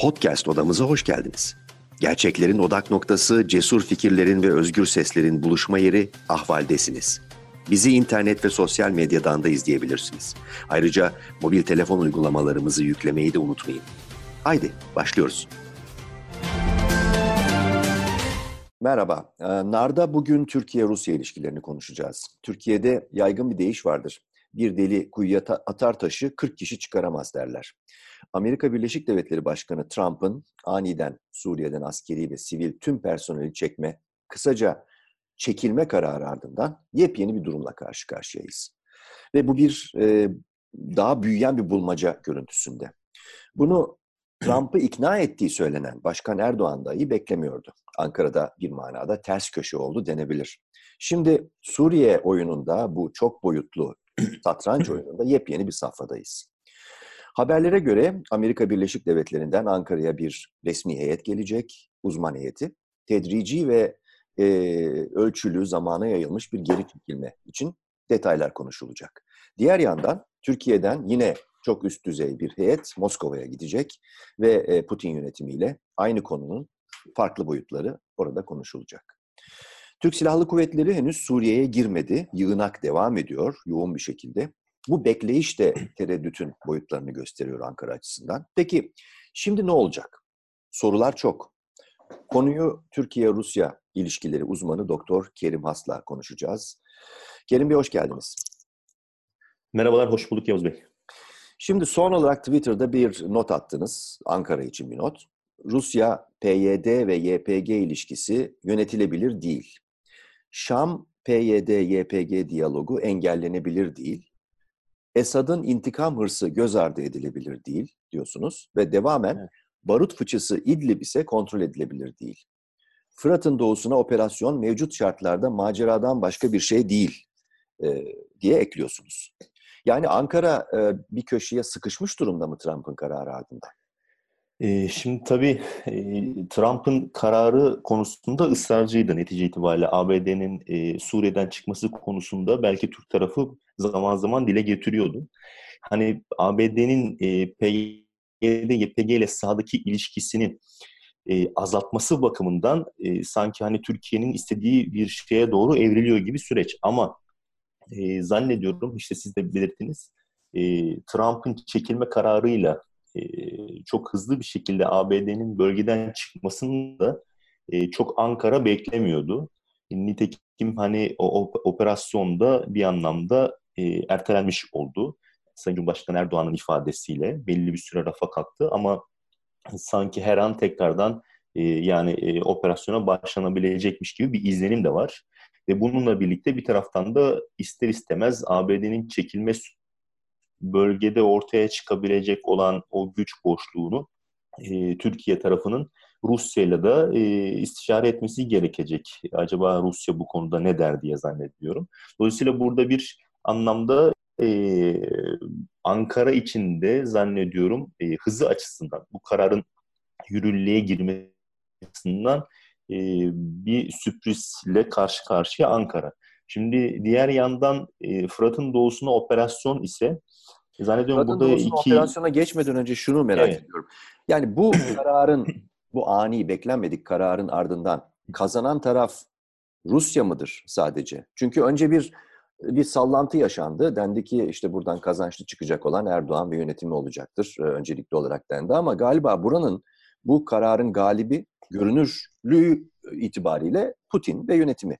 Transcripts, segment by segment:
Podcast odamıza hoş geldiniz. Gerçeklerin odak noktası, cesur fikirlerin ve özgür seslerin buluşma yeri Ahval'desiniz. Bizi internet ve sosyal medyadan da izleyebilirsiniz. Ayrıca mobil telefon uygulamalarımızı yüklemeyi de unutmayın. Haydi başlıyoruz. Merhaba. Ee, Nar'da bugün Türkiye-Rusya ilişkilerini konuşacağız. Türkiye'de yaygın bir deyiş vardır. Bir deli kuyuya atar taşı 40 kişi çıkaramaz derler. Amerika Birleşik Devletleri Başkanı Trump'ın aniden Suriye'den askeri ve sivil tüm personeli çekme, kısaca çekilme kararı ardından yepyeni bir durumla karşı karşıyayız. Ve bu bir e, daha büyüyen bir bulmaca görüntüsünde. Bunu Trump'ı ikna ettiği söylenen Başkan Erdoğan dahi beklemiyordu. Ankara'da bir manada ters köşe oldu denebilir. Şimdi Suriye oyununda bu çok boyutlu satranç oyununda yepyeni bir safhadayız. Haberlere göre Amerika Birleşik Devletleri'nden Ankara'ya bir resmi heyet gelecek, uzman heyeti. Tedrici ve e, ölçülü, zamana yayılmış bir geri çekilme için detaylar konuşulacak. Diğer yandan Türkiye'den yine çok üst düzey bir heyet Moskova'ya gidecek ve e, Putin yönetimiyle aynı konunun farklı boyutları orada konuşulacak. Türk Silahlı Kuvvetleri henüz Suriye'ye girmedi. Yığınak devam ediyor yoğun bir şekilde. Bu bekleyiş de tereddütün boyutlarını gösteriyor Ankara açısından. Peki şimdi ne olacak? Sorular çok. Konuyu Türkiye-Rusya ilişkileri uzmanı Doktor Kerim Has'la konuşacağız. Kerim Bey hoş geldiniz. Merhabalar, hoş bulduk Yavuz Bey. Şimdi son olarak Twitter'da bir not attınız, Ankara için bir not. Rusya, PYD ve YPG ilişkisi yönetilebilir değil. Şam, PYD-YPG diyalogu engellenebilir değil. Esad'ın intikam hırsı göz ardı edilebilir değil diyorsunuz ve devamen evet. barut fıçısı İdlib ise kontrol edilebilir değil. Fırat'ın doğusuna operasyon mevcut şartlarda maceradan başka bir şey değil e, diye ekliyorsunuz. Yani Ankara e, bir köşeye sıkışmış durumda mı Trump'ın kararı ardından? E, şimdi tabii e, Trump'ın kararı konusunda ısrarcıydı netice itibariyle. ABD'nin e, Suriye'den çıkması konusunda belki Türk tarafı zaman zaman dile getiriyordu. Hani ABD'nin e, PYD, YPG ile sahadaki ilişkisini e, azaltması bakımından sanki hani Türkiye'nin istediği bir şeye doğru evriliyor gibi süreç. Ama zannediyorum işte siz de belirttiniz Trump'ın çekilme kararıyla e, çok hızlı bir şekilde ABD'nin bölgeden çıkmasını da e, çok Ankara beklemiyordu. Nitekim hani o operasyonda bir anlamda e, ertelenmiş oldu. Sayın Cumhurbaşkanı Erdoğan'ın ifadesiyle belli bir süre rafa kalktı ama sanki her an tekrardan e, yani e, operasyona başlanabilecekmiş gibi bir izlenim de var. Ve bununla birlikte bir taraftan da ister istemez ABD'nin çekilme bölgede ortaya çıkabilecek olan o güç boşluğunu e, Türkiye tarafının Rusya'yla da e, istişare etmesi gerekecek. Acaba Rusya bu konuda ne der diye zannediyorum. Dolayısıyla burada bir anlamda e, Ankara içinde zannediyorum e, hızı açısından bu kararın yürürlüğe girmesi açısından e, bir sürprizle karşı karşıya Ankara. Şimdi diğer yandan e, Fırat'ın doğusuna operasyon ise e, zannediyorum Fırat'ın burada iki... operasyona geçmeden önce şunu merak evet. ediyorum. Yani bu kararın, bu ani beklenmedik kararın ardından kazanan taraf Rusya mıdır sadece? Çünkü önce bir bir sallantı yaşandı. Dendi ki işte buradan kazançlı çıkacak olan Erdoğan ve yönetimi olacaktır. E, öncelikli olarak dendi ama galiba buranın bu kararın galibi görünürlüğü itibariyle Putin ve yönetimi.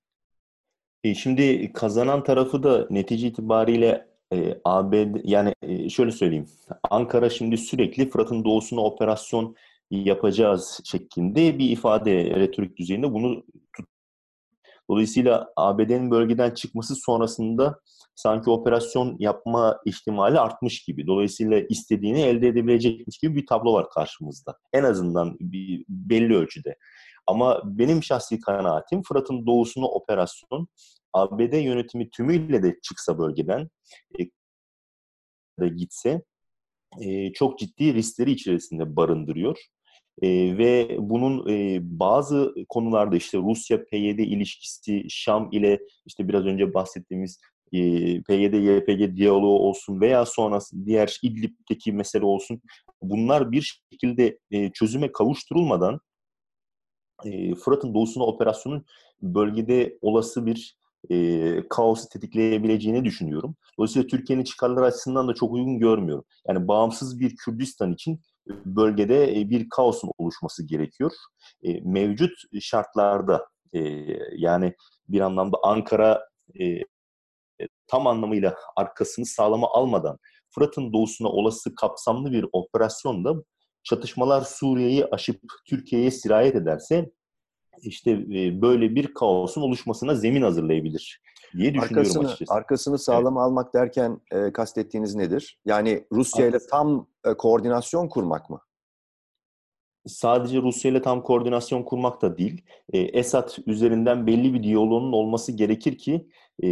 E şimdi kazanan tarafı da netice itibariyle e, ABD yani e, şöyle söyleyeyim. Ankara şimdi sürekli Fırat'ın doğusuna operasyon yapacağız şeklinde bir ifade retorik düzeyinde bunu tut. Dolayısıyla ABD'nin bölgeden çıkması sonrasında sanki operasyon yapma ihtimali artmış gibi. Dolayısıyla istediğini elde edebilecekmiş gibi bir tablo var karşımızda. En azından bir belli ölçüde. Ama benim şahsi kanaatim Fırat'ın doğusuna operasyon ABD yönetimi tümüyle de çıksa bölgeden e, gitse e, çok ciddi riskleri içerisinde barındırıyor. E, ve bunun e, bazı konularda işte Rusya-PYD ilişkisi, Şam ile işte biraz önce bahsettiğimiz e, PYD-YPG diyaloğu olsun veya sonrası diğer İdlib'deki mesele olsun bunlar bir şekilde e, çözüme kavuşturulmadan e, Fırat'ın doğusuna operasyonun bölgede olası bir e, kaosu tetikleyebileceğini düşünüyorum. Dolayısıyla Türkiye'nin çıkarları açısından da çok uygun görmüyorum. Yani bağımsız bir Kürdistan için bölgede bir kaosun oluşması gerekiyor. E, mevcut şartlarda e, yani bir anlamda Ankara e, tam anlamıyla arkasını sağlama almadan Fırat'ın doğusuna olası kapsamlı bir operasyonda çatışmalar Suriye'yi aşıp Türkiye'ye sirayet ederse işte e, böyle bir kaosun oluşmasına zemin hazırlayabilir diye düşünüyorum arkasını, açıkçası. Arkasını sağlama evet. almak derken e, kastettiğiniz nedir? Yani Rusya ile tam e, koordinasyon kurmak mı? Sadece Rusya ile tam koordinasyon kurmak da değil. E, Esad üzerinden belli bir diyaloğun olması gerekir ki e,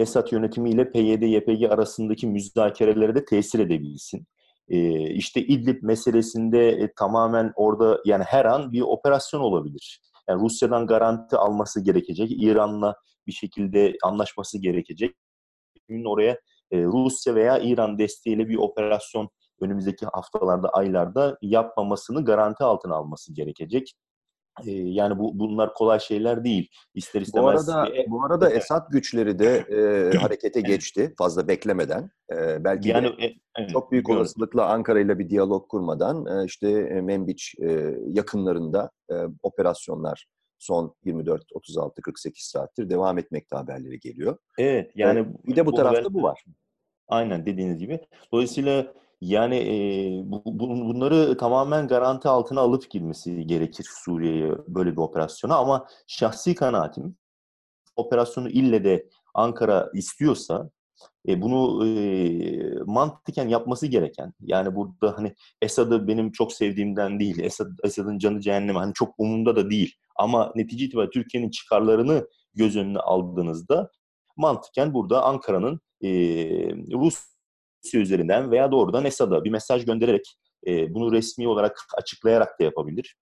Esad yönetimiyle PYD-YPG arasındaki müzakerelere de tesir edebilsin. E, işte İdlib meselesinde e, tamamen orada yani her an bir operasyon olabilir. Yani Rusya'dan garanti alması gerekecek. İran'la bir şekilde anlaşması gerekecek. Bugün oraya e, Rusya veya İran desteğiyle bir operasyon önümüzdeki haftalarda, aylarda yapmamasını garanti altına alması gerekecek. Ee, yani bu bunlar kolay şeyler değil. İster istemez. Bu arada bu arada Esad güçleri de e, harekete geçti fazla beklemeden. E, belki yani, de e, evet, çok büyük biliyorum. olasılıkla Ankara ile bir diyalog kurmadan e, işte e, Membiç e, yakınlarında e, operasyonlar son 24 36 48 saattir devam etmekte haberleri geliyor. Evet yani e, bir de bu, bu tarafta haber, bu var. Aynen dediğiniz gibi. Dolayısıyla yani e, bu, bunları tamamen garanti altına alıp girmesi gerekir Suriye'ye böyle bir operasyona ama şahsi kanaatim operasyonu ille de Ankara istiyorsa e, bunu e, mantıken yapması gereken yani burada hani Esad'ı benim çok sevdiğimden değil Esad, Esad'ın canı cehenneme hani çok umurumda da değil ama netice itibariyle Türkiye'nin çıkarlarını göz önüne aldığınızda mantıken burada Ankara'nın e, Rus Rusya üzerinden veya doğrudan Esad'a bir mesaj göndererek e, bunu resmi olarak açıklayarak da yapabilir.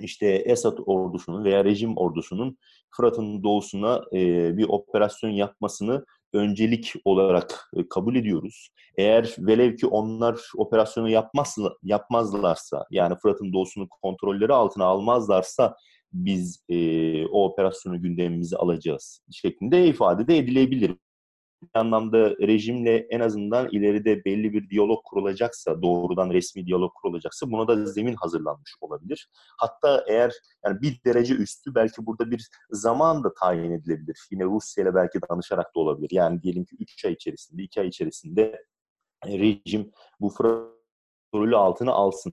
İşte Esad ordusunun veya rejim ordusunun Fırat'ın doğusuna e, bir operasyon yapmasını öncelik olarak e, kabul ediyoruz. Eğer velev ki onlar operasyonu yapmaz, yapmazlarsa yani Fırat'ın doğusunu kontrolleri altına almazlarsa biz e, o operasyonu gündemimize alacağız şeklinde ifade de edilebilir anlamda rejimle en azından ileride belli bir diyalog kurulacaksa, doğrudan resmi diyalog kurulacaksa buna da zemin hazırlanmış olabilir. Hatta eğer yani bir derece üstü belki burada bir zaman da tayin edilebilir. Yine Rusya ile belki danışarak da olabilir. Yani diyelim ki 3 ay içerisinde, 2 ay içerisinde rejim bu rolü altına alsın.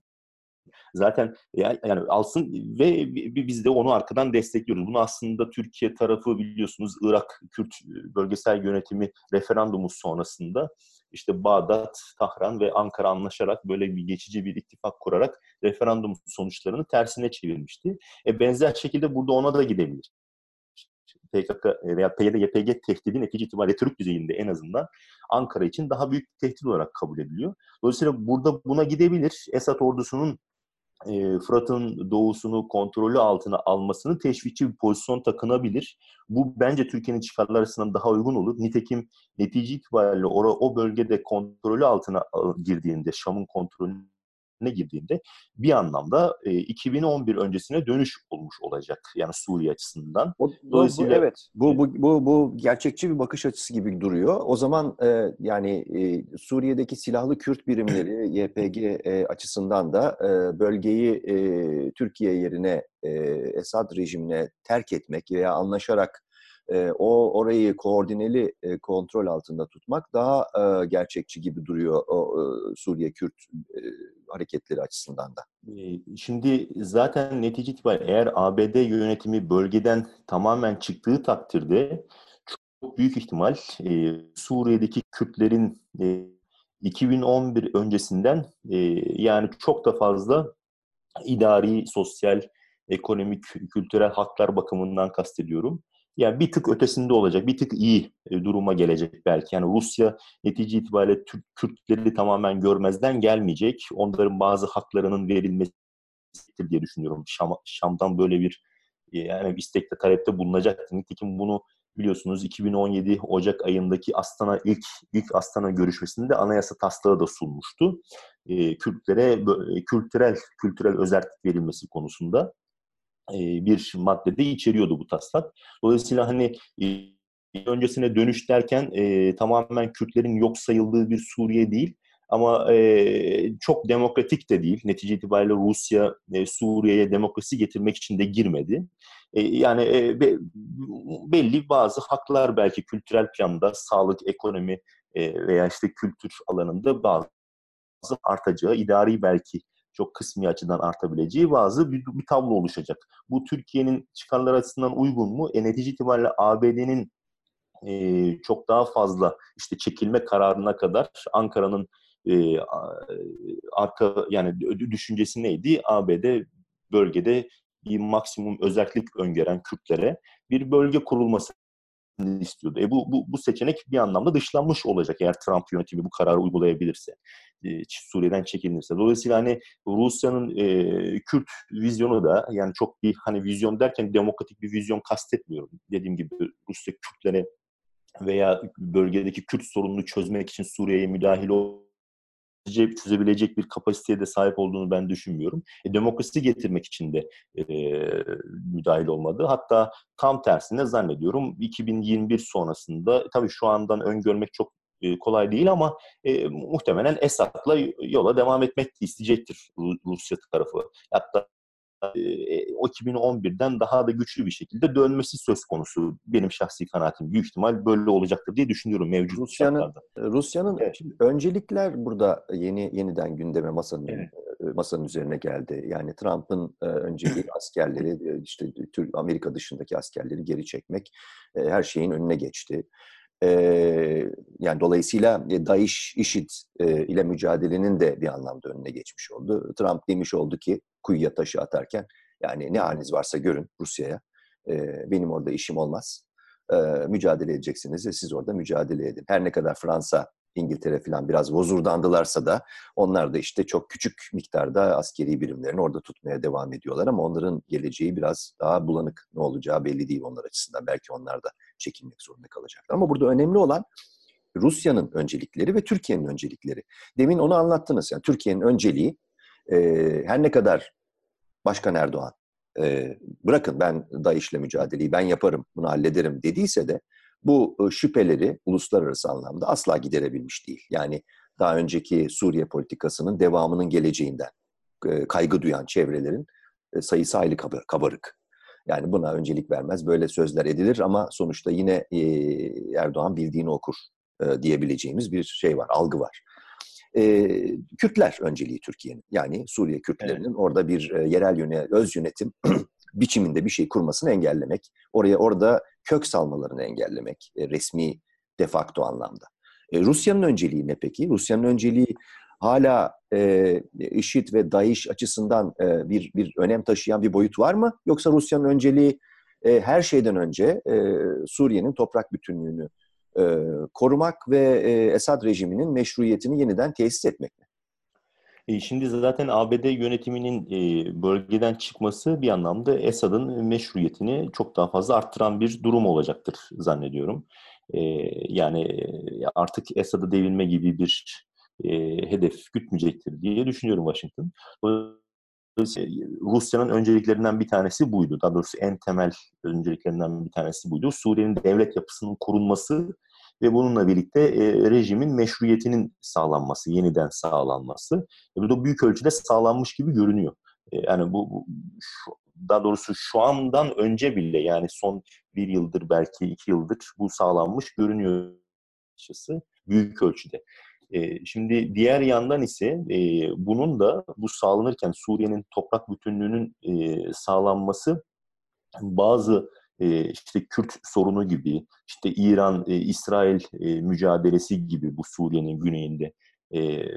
Zaten yani alsın ve biz de onu arkadan destekliyoruz. Bunu aslında Türkiye tarafı biliyorsunuz Irak Kürt bölgesel yönetimi referandumu sonrasında işte Bağdat, Tahran ve Ankara anlaşarak böyle bir geçici bir ittifak kurarak referandum sonuçlarını tersine çevirmişti. E benzer şekilde burada ona da gidebilir. PKK veya PYD, YPG tehdidi netice itibariyle Türk düzeyinde en azından Ankara için daha büyük bir tehdit olarak kabul ediliyor. Dolayısıyla burada buna gidebilir. Esad ordusunun e, Fırat'ın doğusunu kontrolü altına almasını teşvikçi bir pozisyon takınabilir. Bu bence Türkiye'nin çıkarları açısından daha uygun olur. Nitekim netice itibariyle o, o bölgede kontrolü altına girdiğinde, Şam'ın kontrolünü ne girdiğinde bir anlamda e, 2011 öncesine dönüş olmuş olacak yani Suriye açısından. O, Dolayısıyla bu, evet bu, bu bu bu gerçekçi bir bakış açısı gibi duruyor. O zaman e, yani e, Suriye'deki silahlı Kürt birimleri YPG e, açısından da e, bölgeyi e, Türkiye yerine e, Esad rejimine terk etmek veya anlaşarak e, o orayı koordineli e, kontrol altında tutmak daha e, gerçekçi gibi duruyor o Suriye Kürt hareketleri açısından da. Şimdi zaten netice itibariyle eğer ABD yönetimi bölgeden tamamen çıktığı takdirde çok büyük ihtimal Suriye'deki Kürtlerin e, 2011 öncesinden yani çok da fazla idari, sosyal, ekonomik, kültürel haklar bakımından kastediyorum yani bir tık ötesinde olacak, bir tık iyi e, duruma gelecek belki. Yani Rusya netice itibariyle Türk Kürtleri tamamen görmezden gelmeyecek. Onların bazı haklarının verilmesi diye düşünüyorum. Şam, Şam'dan böyle bir e, yani istekte talepte bulunacak. Nitekim bunu biliyorsunuz 2017 Ocak ayındaki Astana ilk ilk Astana görüşmesinde anayasa taslağı da sunmuştu. E, Kürtlere kültürel kültürel özellik verilmesi konusunda bir maddede içeriyordu bu taslak. Dolayısıyla hani öncesine dönüş derken e, tamamen Kürtlerin yok sayıldığı bir Suriye değil, ama e, çok demokratik de değil. Netice itibariyle Rusya e, Suriye'ye demokrasi getirmek için de girmedi. E, yani e, be, belli bazı haklar belki kültürel planda, sağlık, ekonomi e, veya işte kültür alanında bazı artacağı, idari belki çok kısmi açıdan artabileceği bazı bir, bir tablo oluşacak. Bu Türkiye'nin çıkarları açısından uygun mu? E, netice itibariyle ABD'nin e, çok daha fazla işte çekilme kararına kadar Ankara'nın e, arka yani düşüncesi neydi? ABD bölgede bir maksimum özellik öngören Kürtlere bir bölge kurulması istiyordu. E bu, bu, bu seçenek bir anlamda dışlanmış olacak eğer Trump yönetimi bu kararı uygulayabilirse, e, Suriye'den çekilirse. Dolayısıyla hani Rusya'nın e, Kürt vizyonu da yani çok bir hani vizyon derken demokratik bir vizyon kastetmiyorum. Dediğim gibi Rusya Kürtlere veya bölgedeki Kürt sorununu çözmek için Suriye'ye müdahil çözebilecek bir kapasiteye de sahip olduğunu ben düşünmüyorum. E, demokrasi getirmek için de e, müdahil olmadı. Hatta tam tersine zannediyorum 2021 sonrasında tabii şu andan öngörmek çok e, kolay değil ama e, muhtemelen Esad'la yola devam etmek isteyecektir Rusya tarafı. Hatta e, o 2011'den daha da güçlü bir şekilde dönmesi söz konusu. Benim şahsi kanaatim büyük ihtimal böyle olacaktır diye düşünüyorum mevcut Rusya'nın. Rusya'nın evet. öncelikler burada yeni yeniden gündeme masanın evet. masanın üzerine geldi. Yani Trump'ın önceliği askerleri işte Amerika dışındaki askerleri geri çekmek her şeyin önüne geçti. Yani dolayısıyla DAEŞ, IŞİD ile mücadelenin de bir anlamda önüne geçmiş oldu. Trump demiş oldu ki kuyuya taşı atarken yani ne haliniz varsa görün Rusya'ya. benim orada işim olmaz. mücadele edeceksiniz ve siz orada mücadele edin. Her ne kadar Fransa, İngiltere falan biraz vozurdandılarsa da onlar da işte çok küçük miktarda askeri birimlerini orada tutmaya devam ediyorlar ama onların geleceği biraz daha bulanık ne olacağı belli değil onlar açısından. Belki onlar da çekilmek zorunda kalacaklar. Ama burada önemli olan Rusya'nın öncelikleri ve Türkiye'nin öncelikleri. Demin onu anlattınız. Yani Türkiye'nin önceliği e, her ne kadar Başkan Erdoğan e, bırakın ben DAEŞ'le mücadeleyi ben yaparım, bunu hallederim dediyse de bu şüpheleri uluslararası anlamda asla giderebilmiş değil. Yani daha önceki Suriye politikasının devamının geleceğinden kaygı duyan çevrelerin sayısı hayli kabarık. Yani buna öncelik vermez. Böyle sözler edilir ama sonuçta yine Erdoğan bildiğini okur diyebileceğimiz bir şey var, algı var. E, Kürtler önceliği Türkiye'nin. Yani Suriye Kürtlerinin evet. orada bir e, yerel yöne, öz yönetim biçiminde bir şey kurmasını engellemek, oraya orada kök salmalarını engellemek e, resmi de facto anlamda. E, Rusya'nın önceliği ne peki? Rusya'nın önceliği hala e, IŞİD ve DAEŞ açısından e, bir bir önem taşıyan bir boyut var mı? Yoksa Rusya'nın önceliği e, her şeyden önce e, Suriye'nin toprak bütünlüğünü e, korumak ve e, Esad rejiminin meşruiyetini yeniden tesis etmek mi? E, şimdi zaten ABD yönetiminin e, bölgeden çıkması bir anlamda Esad'ın meşruiyetini çok daha fazla arttıran bir durum olacaktır zannediyorum. E, yani artık Esad'ı devirme gibi bir hedef gütmeyecektir diye düşünüyorum Washington. Rusya'nın önceliklerinden bir tanesi buydu. Daha doğrusu en temel önceliklerinden bir tanesi buydu. Suriye'nin devlet yapısının korunması ve bununla birlikte e, rejimin meşruiyetinin sağlanması, yeniden sağlanması. E, bu da büyük ölçüde sağlanmış gibi görünüyor. E, yani bu, bu şu, daha doğrusu şu andan önce bile yani son bir yıldır belki iki yıldır bu sağlanmış görünüyor büyük ölçüde. Şimdi diğer yandan ise bunun da bu sağlanırken Suriye'nin toprak bütünlüğünün sağlanması bazı işte Kürt sorunu gibi, işte İran-İsrail mücadelesi gibi bu Suriye'nin güneyinde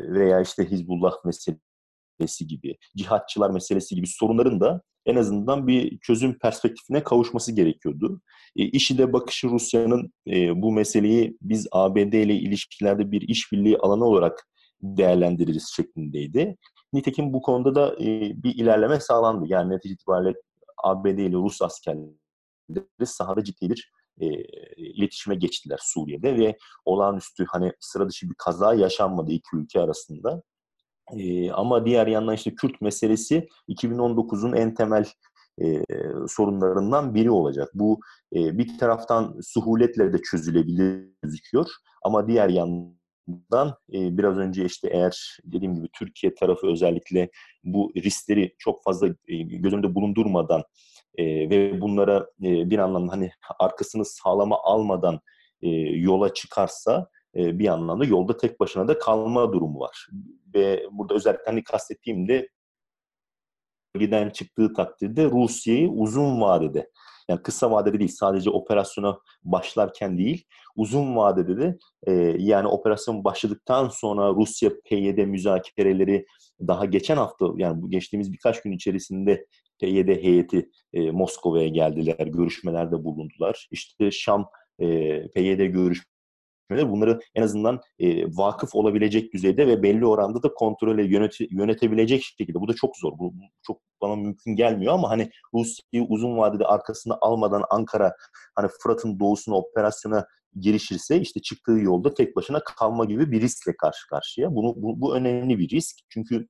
veya işte Hizbullah meselesi gibi, cihatçılar meselesi gibi sorunların da en azından bir çözüm perspektifine kavuşması gerekiyordu. E, İŞİD'e bakışı Rusya'nın e, bu meseleyi biz ABD ile ilişkilerde bir işbirliği alanı olarak değerlendiririz şeklindeydi. Nitekim bu konuda da e, bir ilerleme sağlandı. Yani netice itibariyle ABD ile Rus askerleri sahada ciddi bir e, iletişime geçtiler Suriye'de ve olağanüstü hani sıra dışı bir kaza yaşanmadı iki ülke arasında. E, ama diğer yandan işte Kürt meselesi 2019'un en temel e, sorunlarından biri olacak. Bu e, bir taraftan suhuletle de çözülebilir gözüküyor ama diğer yandan e, biraz önce işte eğer dediğim gibi Türkiye tarafı özellikle bu riskleri çok fazla e, göz önünde bulundurmadan e, ve bunlara e, bir anlamda hani arkasını sağlama almadan e, yola çıkarsa e, bir anlamda yolda tek başına da kalma durumu var. Ve burada özellikle hani kastettiğim de bölgeden çıktığı takdirde Rusya'yı uzun vadede yani kısa vadede değil sadece operasyona başlarken değil uzun vadede de e, yani operasyon başladıktan sonra Rusya PYD müzakereleri daha geçen hafta yani bu geçtiğimiz birkaç gün içerisinde PYD heyeti e, Moskova'ya geldiler, görüşmelerde bulundular. İşte Şam e, PYD görüş bunları en azından e, vakıf olabilecek düzeyde ve belli oranda da kontrole yönet, yönetebilecek şekilde. Bu da çok zor. Bu, bu çok bana mümkün gelmiyor ama hani Rusya'yı uzun vadede arkasına almadan Ankara hani Fırat'ın doğusuna operasyona girişirse işte çıktığı yolda tek başına kalma gibi bir riskle karşı karşıya. Bunu bu, bu önemli bir risk. Çünkü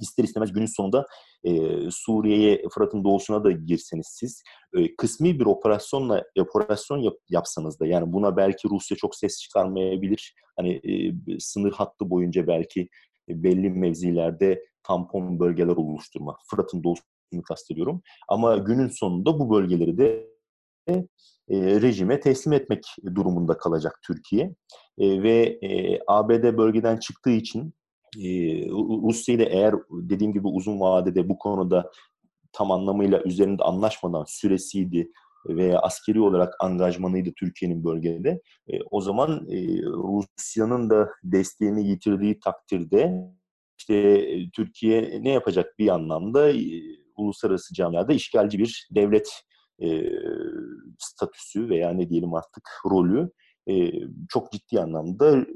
ister istemez günün sonunda e, Suriye'ye, Fırat'ın doğusuna da girseniz siz e, kısmi bir operasyonla operasyon yap, yapsanız da yani buna belki Rusya çok ses çıkarmayabilir. Hani e, sınır hattı boyunca belki belli mevzilerde tampon bölgeler oluşturma. Fırat'ın doğusunu kastediyorum. Ama günün sonunda bu bölgeleri de e, rejime teslim etmek durumunda kalacak Türkiye. E, ve e, ABD bölgeden çıktığı için Rusya ile eğer dediğim gibi uzun vadede bu konuda tam anlamıyla üzerinde anlaşmadan süresiydi veya askeri olarak angajmanıydı Türkiye'nin bölgede. E, o zaman e, Rusya'nın da desteğini yitirdiği takdirde işte e, Türkiye ne yapacak bir anlamda uluslararası camiada işgalci bir devlet e, statüsü veya ne diyelim artık rolü e, çok ciddi anlamda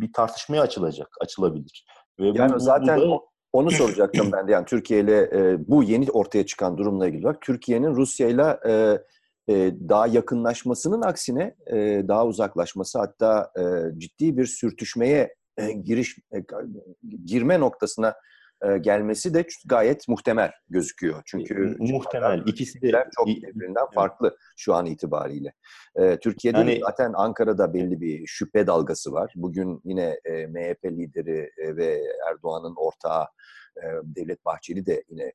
bir tartışmaya açılacak, açılabilir. Ve yani bu, zaten bu da... onu soracaktım ben de. Yani Türkiye ile e, bu yeni ortaya çıkan durumla ilgili olarak Türkiye'nin Rusya ile daha yakınlaşmasının aksine e, daha uzaklaşması hatta e, ciddi bir sürtüşmeye e, giriş e, girme noktasına gelmesi de gayet muhtemel gözüküyor. Çünkü muhtemel ikisi de çok birbirinden farklı şu an itibariyle. E, Türkiye'de yani, zaten Ankara'da belli bir şüphe dalgası var. Bugün yine e, MHP lideri ve Erdoğan'ın ortağı Devlet Bahçeli de yine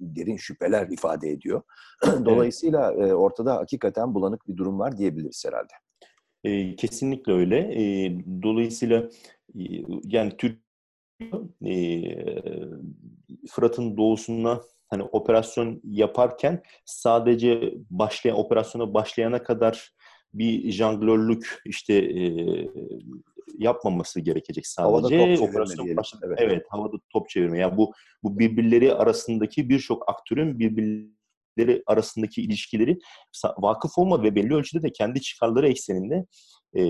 derin şüpheler ifade ediyor. Dolayısıyla ortada hakikaten bulanık bir durum var diyebiliriz herhalde. kesinlikle öyle. dolayısıyla yani Türk e, Fırat'ın doğusuna hani operasyon yaparken sadece başlayan operasyona başlayana kadar bir janglörlük işte e, yapmaması gerekecek sadece. Havada top operasyon başladı. Evet. evet, havada top çevirme. Yani bu bu birbirleri arasındaki birçok aktörün birbirleri arasındaki ilişkileri vakıf olmadı ve belli ölçüde de kendi çıkarları ekseninde e,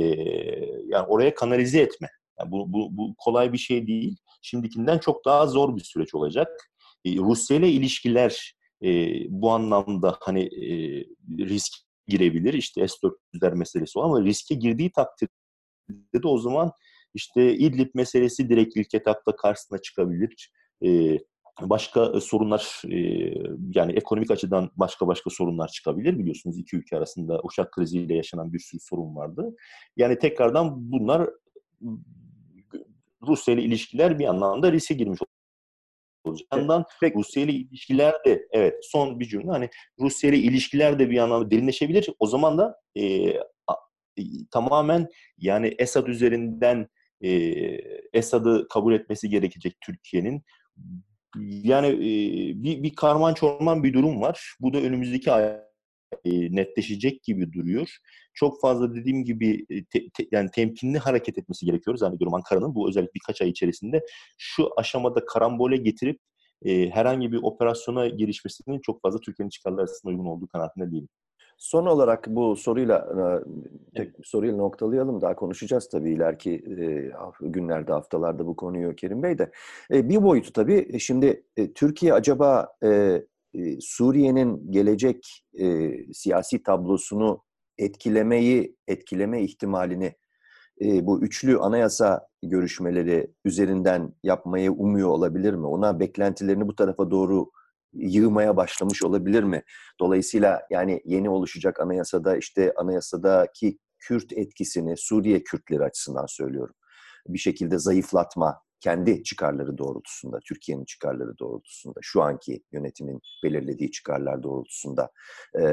yani oraya kanalize etme. Yani bu, bu, bu kolay bir şey değil. Şimdikinden çok daha zor bir süreç olacak. E, Rusya ile ilişkiler e, bu anlamda hani e, risk girebilir. İşte S-400'ler meselesi o ama riske girdiği takdirde de o zaman işte İdlib meselesi direkt ilk etapta karşısına çıkabilir. E, başka sorunlar e, yani ekonomik açıdan başka başka sorunlar çıkabilir biliyorsunuz iki ülke arasında uçak kriziyle yaşanan bir sürü sorun vardı. Yani tekrardan bunlar Rusya ile ilişkiler bir anlamda riske girmiş olacak. Bir yandan Peki. Rusya ile ilişkiler de evet son bir cümle hani Rusya ile ilişkiler de bir anlamda derinleşebilir. O zaman da e, a, e, tamamen yani Esad üzerinden e, Esad'ı kabul etmesi gerekecek Türkiye'nin. Yani e, bir, bir karman çorman bir durum var. Bu da önümüzdeki ay netleşecek gibi duruyor. Çok fazla dediğim gibi e, te, te, yani temkinli hareket etmesi gerekiyor zannediyorum Ankara'nın bu özellikle birkaç ay içerisinde. Şu aşamada karambole getirip e, herhangi bir operasyona girişmesinin çok fazla Türkiye'nin çıkarları arasında uygun olduğu kanaatinde değilim. Son olarak bu soruyla e, tek bir soruyla noktalayalım. Daha konuşacağız tabii ileriki günlerde, haftalarda bu konuyu Kerim Bey de. Bir boyutu tabii şimdi Türkiye acaba e, Suriye'nin gelecek e, siyasi tablosunu etkilemeyi, etkileme ihtimalini e, bu üçlü anayasa görüşmeleri üzerinden yapmayı umuyor olabilir mi? Ona beklentilerini bu tarafa doğru yığmaya başlamış olabilir mi? Dolayısıyla yani yeni oluşacak anayasada işte anayasadaki Kürt etkisini Suriye Kürtleri açısından söylüyorum. Bir şekilde zayıflatma, kendi çıkarları doğrultusunda, Türkiye'nin çıkarları doğrultusunda, şu anki yönetimin belirlediği çıkarlar doğrultusunda e,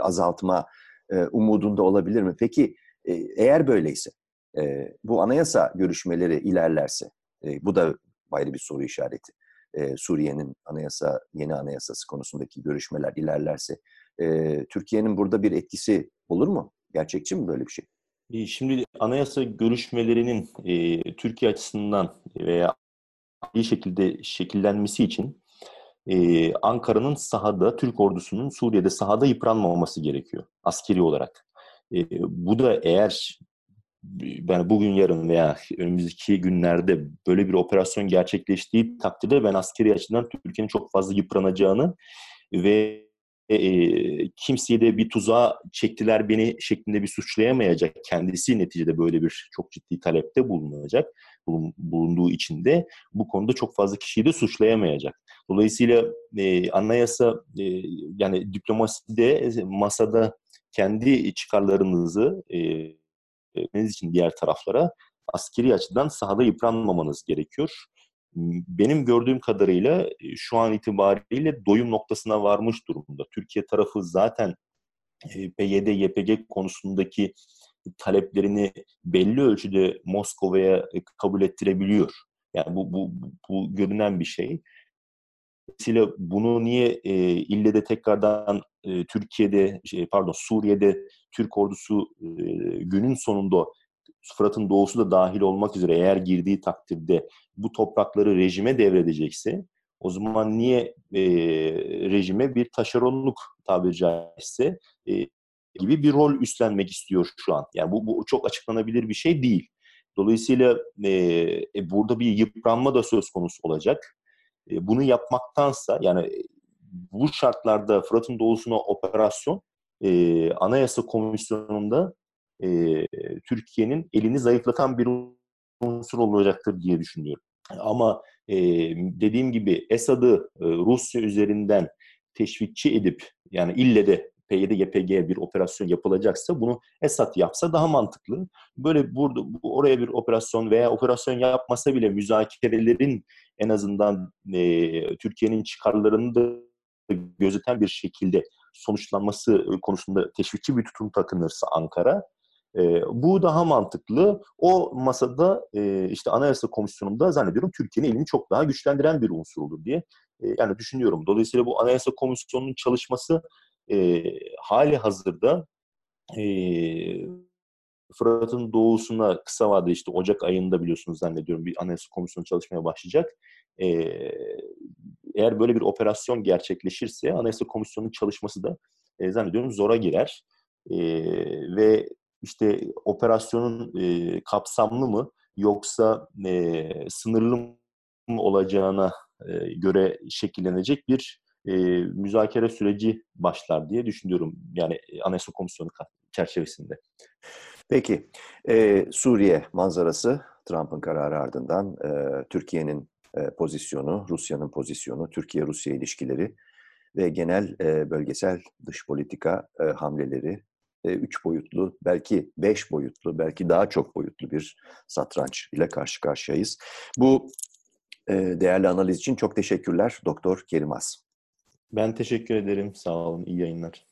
azaltma e, umudunda olabilir mi? Peki e, eğer böyleyse, e, bu anayasa görüşmeleri ilerlerse, e, bu da ayrı bir soru işareti. E, Suriye'nin anayasa, yeni anayasası konusundaki görüşmeler ilerlerse, e, Türkiye'nin burada bir etkisi olur mu? Gerçekçi mi böyle bir şey? Şimdi anayasa görüşmelerinin e, Türkiye açısından veya iyi şekilde şekillenmesi için e, Ankara'nın sahada, Türk ordusunun Suriye'de sahada yıpranmaması gerekiyor askeri olarak. E, bu da eğer ben bugün yarın veya önümüzdeki günlerde böyle bir operasyon gerçekleştiği takdirde ben askeri açıdan Türkiye'nin çok fazla yıpranacağını ve e, kimseye de bir tuzağa çektiler beni şeklinde bir suçlayamayacak. Kendisi neticede böyle bir çok ciddi talepte bulunacak. Bulunduğu için de bu konuda çok fazla kişiyi de suçlayamayacak. Dolayısıyla e, anayasa e, yani diplomaside masada kendi çıkarlarınızı e, için diğer taraflara askeri açıdan sahada yıpranmamanız gerekiyor benim gördüğüm kadarıyla e, şu an itibariyle doyum noktasına varmış durumda. Türkiye tarafı zaten e, PYD, YPG konusundaki taleplerini belli ölçüde Moskova'ya e, kabul ettirebiliyor. Yani bu, bu, bu görünen bir şey. Dolayısıyla bunu niye e, ille de tekrardan e, Türkiye'de, şey, pardon Suriye'de Türk ordusu e, günün sonunda Fırat'ın doğusu da dahil olmak üzere eğer girdiği takdirde bu toprakları rejime devredecekse o zaman niye e, rejime bir taşeronluk tabiri caizse e, gibi bir rol üstlenmek istiyor şu an. Yani bu, bu çok açıklanabilir bir şey değil. Dolayısıyla e, e, burada bir yıpranma da söz konusu olacak. E, bunu yapmaktansa yani bu şartlarda Fırat'ın doğusuna operasyon e, Anayasa Komisyonu'nda e, Türkiye'nin elini zayıflatan bir unsur olacaktır diye düşünüyorum. Ama e, dediğim gibi Esad'ı e, Rusya üzerinden teşvikçi edip yani ille de PYD, YPG bir operasyon yapılacaksa bunu Esad yapsa daha mantıklı. Böyle burada oraya bir operasyon veya operasyon yapmasa bile müzakerelerin en azından e, Türkiye'nin çıkarlarını da gözeten bir şekilde sonuçlanması konusunda teşvikçi bir tutum takınırsa Ankara e, bu daha mantıklı. O masada e, işte Anayasa Komisyonu'nda zannediyorum Türkiye'nin elini çok daha güçlendiren bir unsur olur diye e, yani düşünüyorum. Dolayısıyla bu Anayasa Komisyonu'nun çalışması e, hali hazırda e, Fırat'ın doğusuna kısa vadede işte Ocak ayında biliyorsunuz zannediyorum bir Anayasa Komisyonu çalışmaya başlayacak. E, eğer böyle bir operasyon gerçekleşirse Anayasa Komisyonu'nun çalışması da e, zannediyorum zora girer. E, ve işte operasyonun e, kapsamlı mı yoksa e, sınırlı mı olacağına e, göre şekillenecek bir e, müzakere süreci başlar diye düşünüyorum. Yani Anayasa Komisyonu çerçevesinde. Peki, e, Suriye manzarası Trump'ın kararı ardından e, Türkiye'nin e, pozisyonu, Rusya'nın pozisyonu, Türkiye-Rusya ilişkileri ve genel e, bölgesel dış politika e, hamleleri üç boyutlu, belki beş boyutlu, belki daha çok boyutlu bir satranç ile karşı karşıyayız. Bu değerli analiz için çok teşekkürler Doktor Kerimaz. Ben teşekkür ederim. Sağ olun. İyi yayınlar.